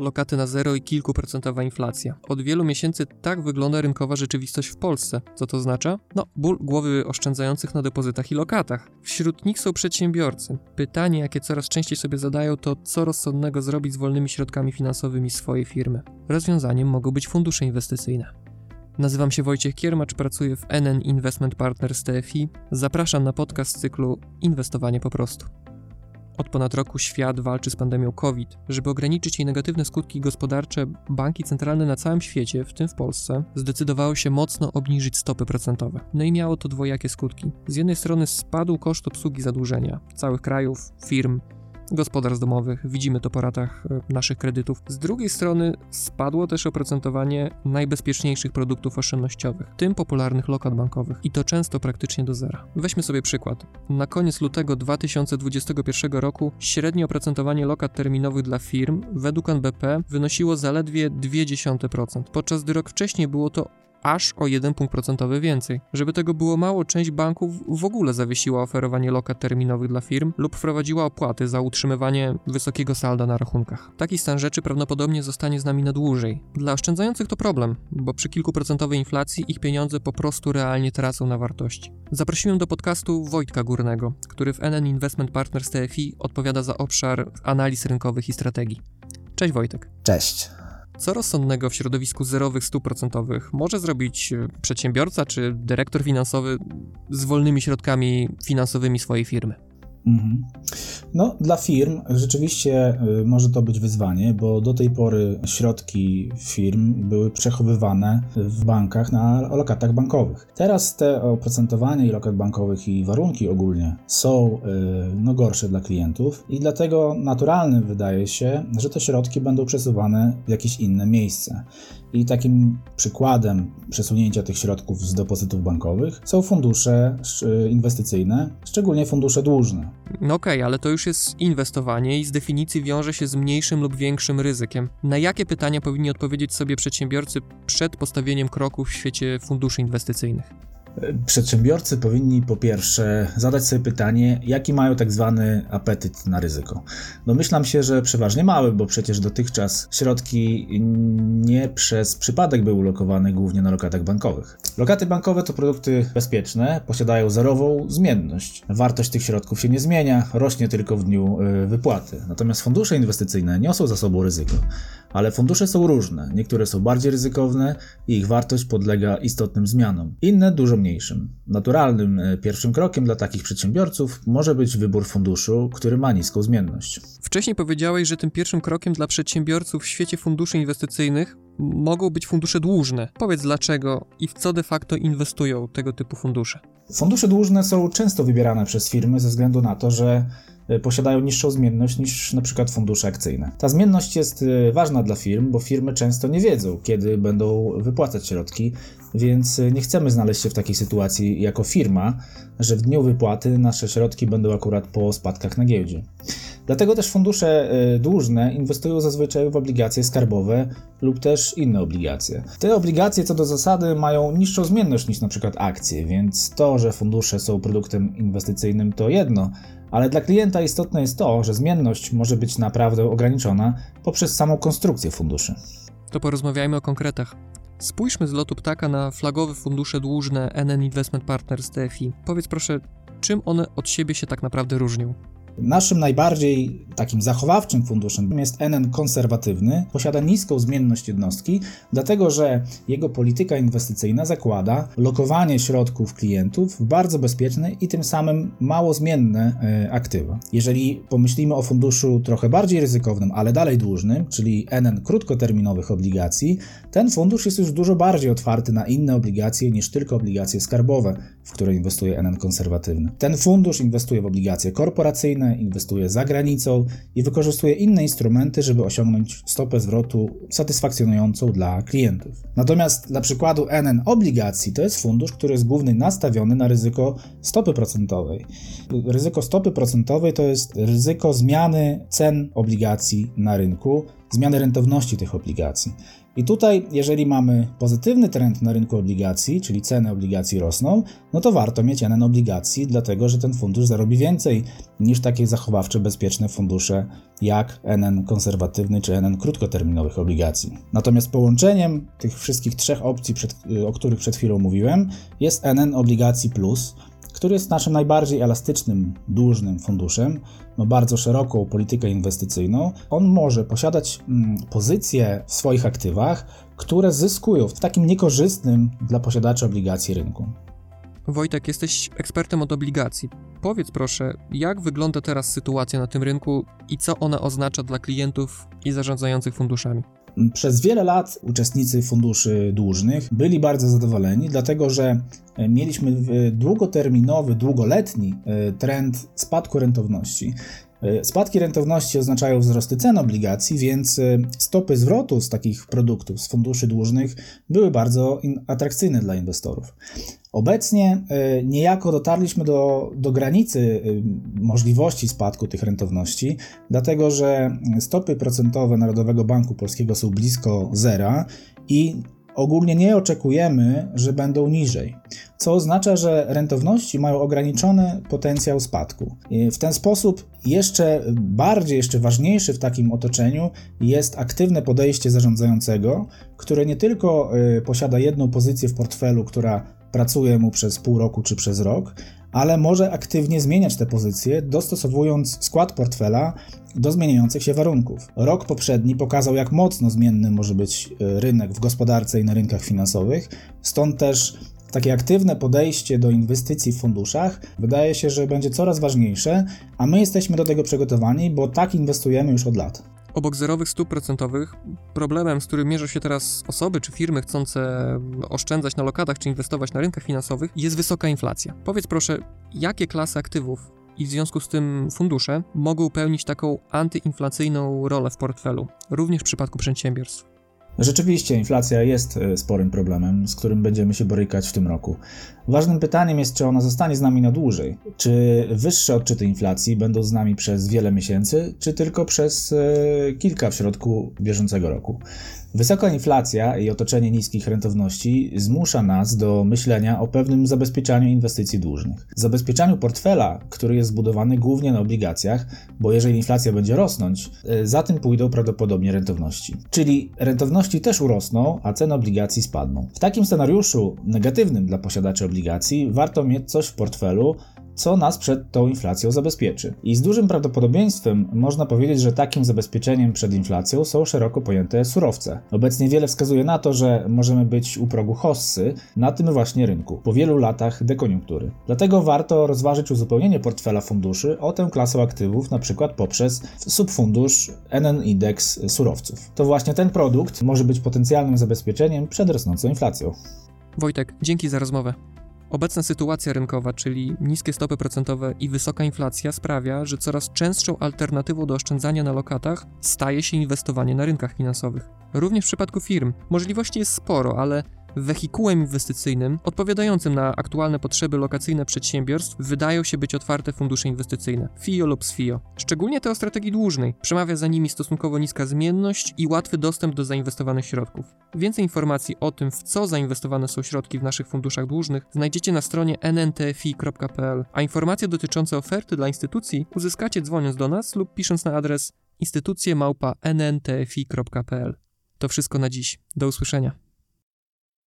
lokaty na zero i kilkuprocentowa inflacja. Od wielu miesięcy tak wygląda rynkowa rzeczywistość w Polsce. Co to oznacza? No, ból głowy oszczędzających na depozytach i lokatach. Wśród nich są przedsiębiorcy. Pytanie, jakie coraz częściej sobie zadają, to co rozsądnego zrobić z wolnymi środkami finansowymi swojej firmy. Rozwiązaniem mogą być fundusze inwestycyjne. Nazywam się Wojciech Kiermacz, pracuję w NN Investment Partners TFI. Zapraszam na podcast z cyklu Inwestowanie po prostu. Od ponad roku świat walczy z pandemią COVID. Żeby ograniczyć jej negatywne skutki gospodarcze, banki centralne na całym świecie, w tym w Polsce, zdecydowały się mocno obniżyć stopy procentowe. No i miało to dwojakie skutki. Z jednej strony spadł koszt obsługi zadłużenia całych krajów, firm, gospodarstw domowych, widzimy to po ratach e, naszych kredytów. Z drugiej strony spadło też oprocentowanie najbezpieczniejszych produktów oszczędnościowych, tym popularnych lokat bankowych i to często praktycznie do zera. Weźmy sobie przykład. Na koniec lutego 2021 roku średnie oprocentowanie lokat terminowych dla firm według NBP wynosiło zaledwie 0,2%, podczas gdy rok wcześniej było to aż o 1 punkt procentowy więcej. Żeby tego było mało, część banków w ogóle zawiesiła oferowanie lokat terminowych dla firm lub wprowadziła opłaty za utrzymywanie wysokiego salda na rachunkach. Taki stan rzeczy prawdopodobnie zostanie z nami na dłużej. Dla oszczędzających to problem, bo przy kilkuprocentowej inflacji ich pieniądze po prostu realnie tracą na wartości. Zaprosiłem do podcastu Wojtka Górnego, który w NN Investment Partners TFI odpowiada za obszar analiz rynkowych i strategii. Cześć Wojtek. Cześć. Co rozsądnego w środowisku zerowych stóp procentowych może zrobić e, przedsiębiorca czy dyrektor finansowy z wolnymi środkami finansowymi swojej firmy? Mhm. No, dla firm rzeczywiście y, może to być wyzwanie, bo do tej pory środki firm były przechowywane w bankach na lokatach bankowych. Teraz te oprocentowanie i lokat bankowych i warunki ogólnie są y, no, gorsze dla klientów i dlatego naturalnym wydaje się, że te środki będą przesuwane w jakieś inne miejsce. I takim przykładem przesunięcia tych środków z depozytów bankowych są fundusze inwestycyjne, szczególnie fundusze dłużne. No okej, okay, ale to już jest inwestowanie i z definicji wiąże się z mniejszym lub większym ryzykiem. Na jakie pytania powinni odpowiedzieć sobie przedsiębiorcy przed postawieniem kroku w świecie funduszy inwestycyjnych? Przedsiębiorcy powinni po pierwsze zadać sobie pytanie, jaki mają tak zwany apetyt na ryzyko. Domyślam się, że przeważnie mały, bo przecież dotychczas środki nie przez przypadek były ulokowane głównie na lokatach bankowych. Lokaty bankowe to produkty bezpieczne, posiadają zerową zmienność. Wartość tych środków się nie zmienia, rośnie tylko w dniu y, wypłaty. Natomiast fundusze inwestycyjne niosą za sobą ryzyko. Ale fundusze są różne. Niektóre są bardziej ryzykowne i ich wartość podlega istotnym zmianom. Inne dużo mniejszym. Naturalnym e, pierwszym krokiem dla takich przedsiębiorców może być wybór funduszu, który ma niską zmienność. Wcześniej powiedziałeś, że tym pierwszym krokiem dla przedsiębiorców w świecie funduszy inwestycyjnych mogą być fundusze dłużne. Powiedz dlaczego i w co de facto inwestują tego typu fundusze. Fundusze dłużne są często wybierane przez firmy ze względu na to, że posiadają niższą zmienność niż na przykład fundusze akcyjne. Ta zmienność jest e, ważna dla firm, bo firmy często nie wiedzą, kiedy będą wypłacać środki, więc e, nie chcemy znaleźć się w takiej sytuacji jako firma, że w dniu wypłaty nasze środki będą akurat po spadkach na giełdzie. Dlatego też fundusze dłużne inwestują zazwyczaj w obligacje skarbowe lub też inne obligacje. Te obligacje co do zasady mają niższą zmienność niż przykład akcje, więc to, że fundusze są produktem inwestycyjnym to jedno, ale dla klienta istotne jest to, że zmienność może być naprawdę ograniczona poprzez samą konstrukcję funduszy. To porozmawiajmy o konkretach. Spójrzmy z lotu ptaka na flagowe fundusze dłużne NN Investment Partners TFI. Powiedz proszę, czym one od siebie się tak naprawdę różnią? Naszym najbardziej takim zachowawczym funduszem jest NN konserwatywny. Posiada niską zmienność jednostki, dlatego że jego polityka inwestycyjna zakłada lokowanie środków klientów w bardzo bezpieczne i tym samym mało zmienne e, aktywa. Jeżeli pomyślimy o funduszu trochę bardziej ryzykownym, ale dalej dłużnym, czyli NN krótkoterminowych obligacji, ten fundusz jest już dużo bardziej otwarty na inne obligacje niż tylko obligacje skarbowe, w które inwestuje NN konserwatywny. Ten fundusz inwestuje w obligacje korporacyjne, inwestuje za granicą i wykorzystuje inne instrumenty, żeby osiągnąć stopę zwrotu satysfakcjonującą dla klientów. Natomiast dla przykładu NN obligacji to jest fundusz, który jest głównie nastawiony na ryzyko stopy procentowej. Ryzyko stopy procentowej to jest ryzyko zmiany cen obligacji na rynku zmiany rentowności tych obligacji. I tutaj, jeżeli mamy pozytywny trend na rynku obligacji, czyli ceny obligacji rosną, no to warto mieć NN obligacji, dlatego że ten fundusz zarobi więcej niż takie zachowawcze, bezpieczne fundusze jak NN konserwatywny czy NN krótkoterminowych obligacji. Natomiast połączeniem tych wszystkich trzech opcji, przed, o których przed chwilą mówiłem, jest NN obligacji plus, który jest naszym najbardziej elastycznym, dłużnym funduszem, ma bardzo szeroką politykę inwestycyjną. On może posiadać mm, pozycje w swoich aktywach, które zyskują w takim niekorzystnym dla posiadaczy obligacji rynku. Wojtek, jesteś ekspertem od obligacji. Powiedz proszę, jak wygląda teraz sytuacja na tym rynku i co ona oznacza dla klientów i zarządzających funduszami? Przez wiele lat uczestnicy funduszy dłużnych byli bardzo zadowoleni, dlatego że e, mieliśmy długoterminowy, długoletni e, trend spadku rentowności. E, spadki rentowności oznaczają wzrosty cen obligacji, więc stopy zwrotu z takich produktów, z funduszy dłużnych, były bardzo atrakcyjne dla inwestorów. Obecnie e, niejako dotarliśmy do, do granicy możliwości spadku tych rentowności, dlatego że stopy procentowe Narodowego Banku Polskiego są blisko zera i ogólnie nie oczekujemy, że będą niżej, co oznacza, że rentowności mają ograniczony potencjał spadku. W ten sposób jeszcze bardziej, jeszcze ważniejszy w takim otoczeniu jest aktywne podejście zarządzającego, które nie tylko e, posiada jedną pozycję w portfelu, która pracuje mu przez pół roku czy przez rok, ale może aktywnie zmieniać te pozycje, dostosowując skład portfela do zmieniających się warunków. Rok poprzedni pokazał, jak mocno zmienny może być e, rynek w gospodarce i na rynkach finansowych, stąd też takie aktywne podejście do inwestycji w funduszach wydaje się, że będzie coraz ważniejsze, a my jesteśmy do tego przygotowani, bo tak inwestujemy już od lat. Obok zerowych stóp procentowych, problemem, z którym mierzą się teraz osoby czy firmy chcące oszczędzać na lokatach czy inwestować na rynkach finansowych, jest wysoka inflacja. Powiedz proszę, jakie klasy aktywów i w związku z tym fundusze mogą pełnić taką antyinflacyjną rolę w portfelu, również w przypadku przedsiębiorstw? Rzeczywiście inflacja jest e, sporym problemem, z którym będziemy się borykać w tym roku. Ważnym pytaniem jest, czy ona zostanie z nami na dłużej. Czy wyższe odczyty inflacji będą z nami przez wiele miesięcy, czy tylko przez e, kilka w środku bieżącego roku. Wysoka inflacja i otoczenie niskich rentowności zmusza nas do myślenia o pewnym zabezpieczaniu inwestycji dłużnych. Zabezpieczaniu portfela, który jest zbudowany głównie na obligacjach, bo jeżeli inflacja będzie rosnąć, e, za tym pójdą prawdopodobnie rentowności. Czyli rentowności też urosną, a ceny obligacji spadną. W takim scenariuszu negatywnym dla posiadaczy obligacji warto mieć coś w portfelu, co nas przed tą inflacją zabezpieczy. I z dużym prawdopodobieństwem można powiedzieć, że takim zabezpieczeniem przed inflacją są szeroko pojęte surowce. Obecnie wiele wskazuje na to, że możemy być u progu hossy na tym właśnie rynku, po wielu latach dekoniunktury. Dlatego warto rozważyć uzupełnienie portfela funduszy o tę klasę aktywów, na przykład poprzez subfundusz NN Index surowców. To właśnie ten produkt może być potencjalnym zabezpieczeniem przed rosnącą inflacją. Wojtek, dzięki za rozmowę. Obecna sytuacja rynkowa, czyli niskie stopy procentowe i wysoka inflacja, sprawia, że coraz częstszą alternatywą do oszczędzania na lokatach staje się inwestowanie na rynkach finansowych. Również w przypadku firm możliwości jest sporo, ale Wehikułem inwestycyjnym odpowiadającym na aktualne potrzeby lokacyjne przedsiębiorstw wydają się być otwarte fundusze inwestycyjne, FIO lub SFIO. Szczególnie te o strategii dłużnej. Przemawia za nimi stosunkowo niska zmienność i łatwy dostęp do zainwestowanych środków. Więcej informacji o tym, w co zainwestowane są środki w naszych funduszach dłużnych, znajdziecie na stronie nntfi.pl, a informacje dotyczące oferty dla instytucji uzyskacie dzwoniąc do nas lub pisząc na adres instytucje małpa nntfi.pl. To wszystko na dziś. Do usłyszenia.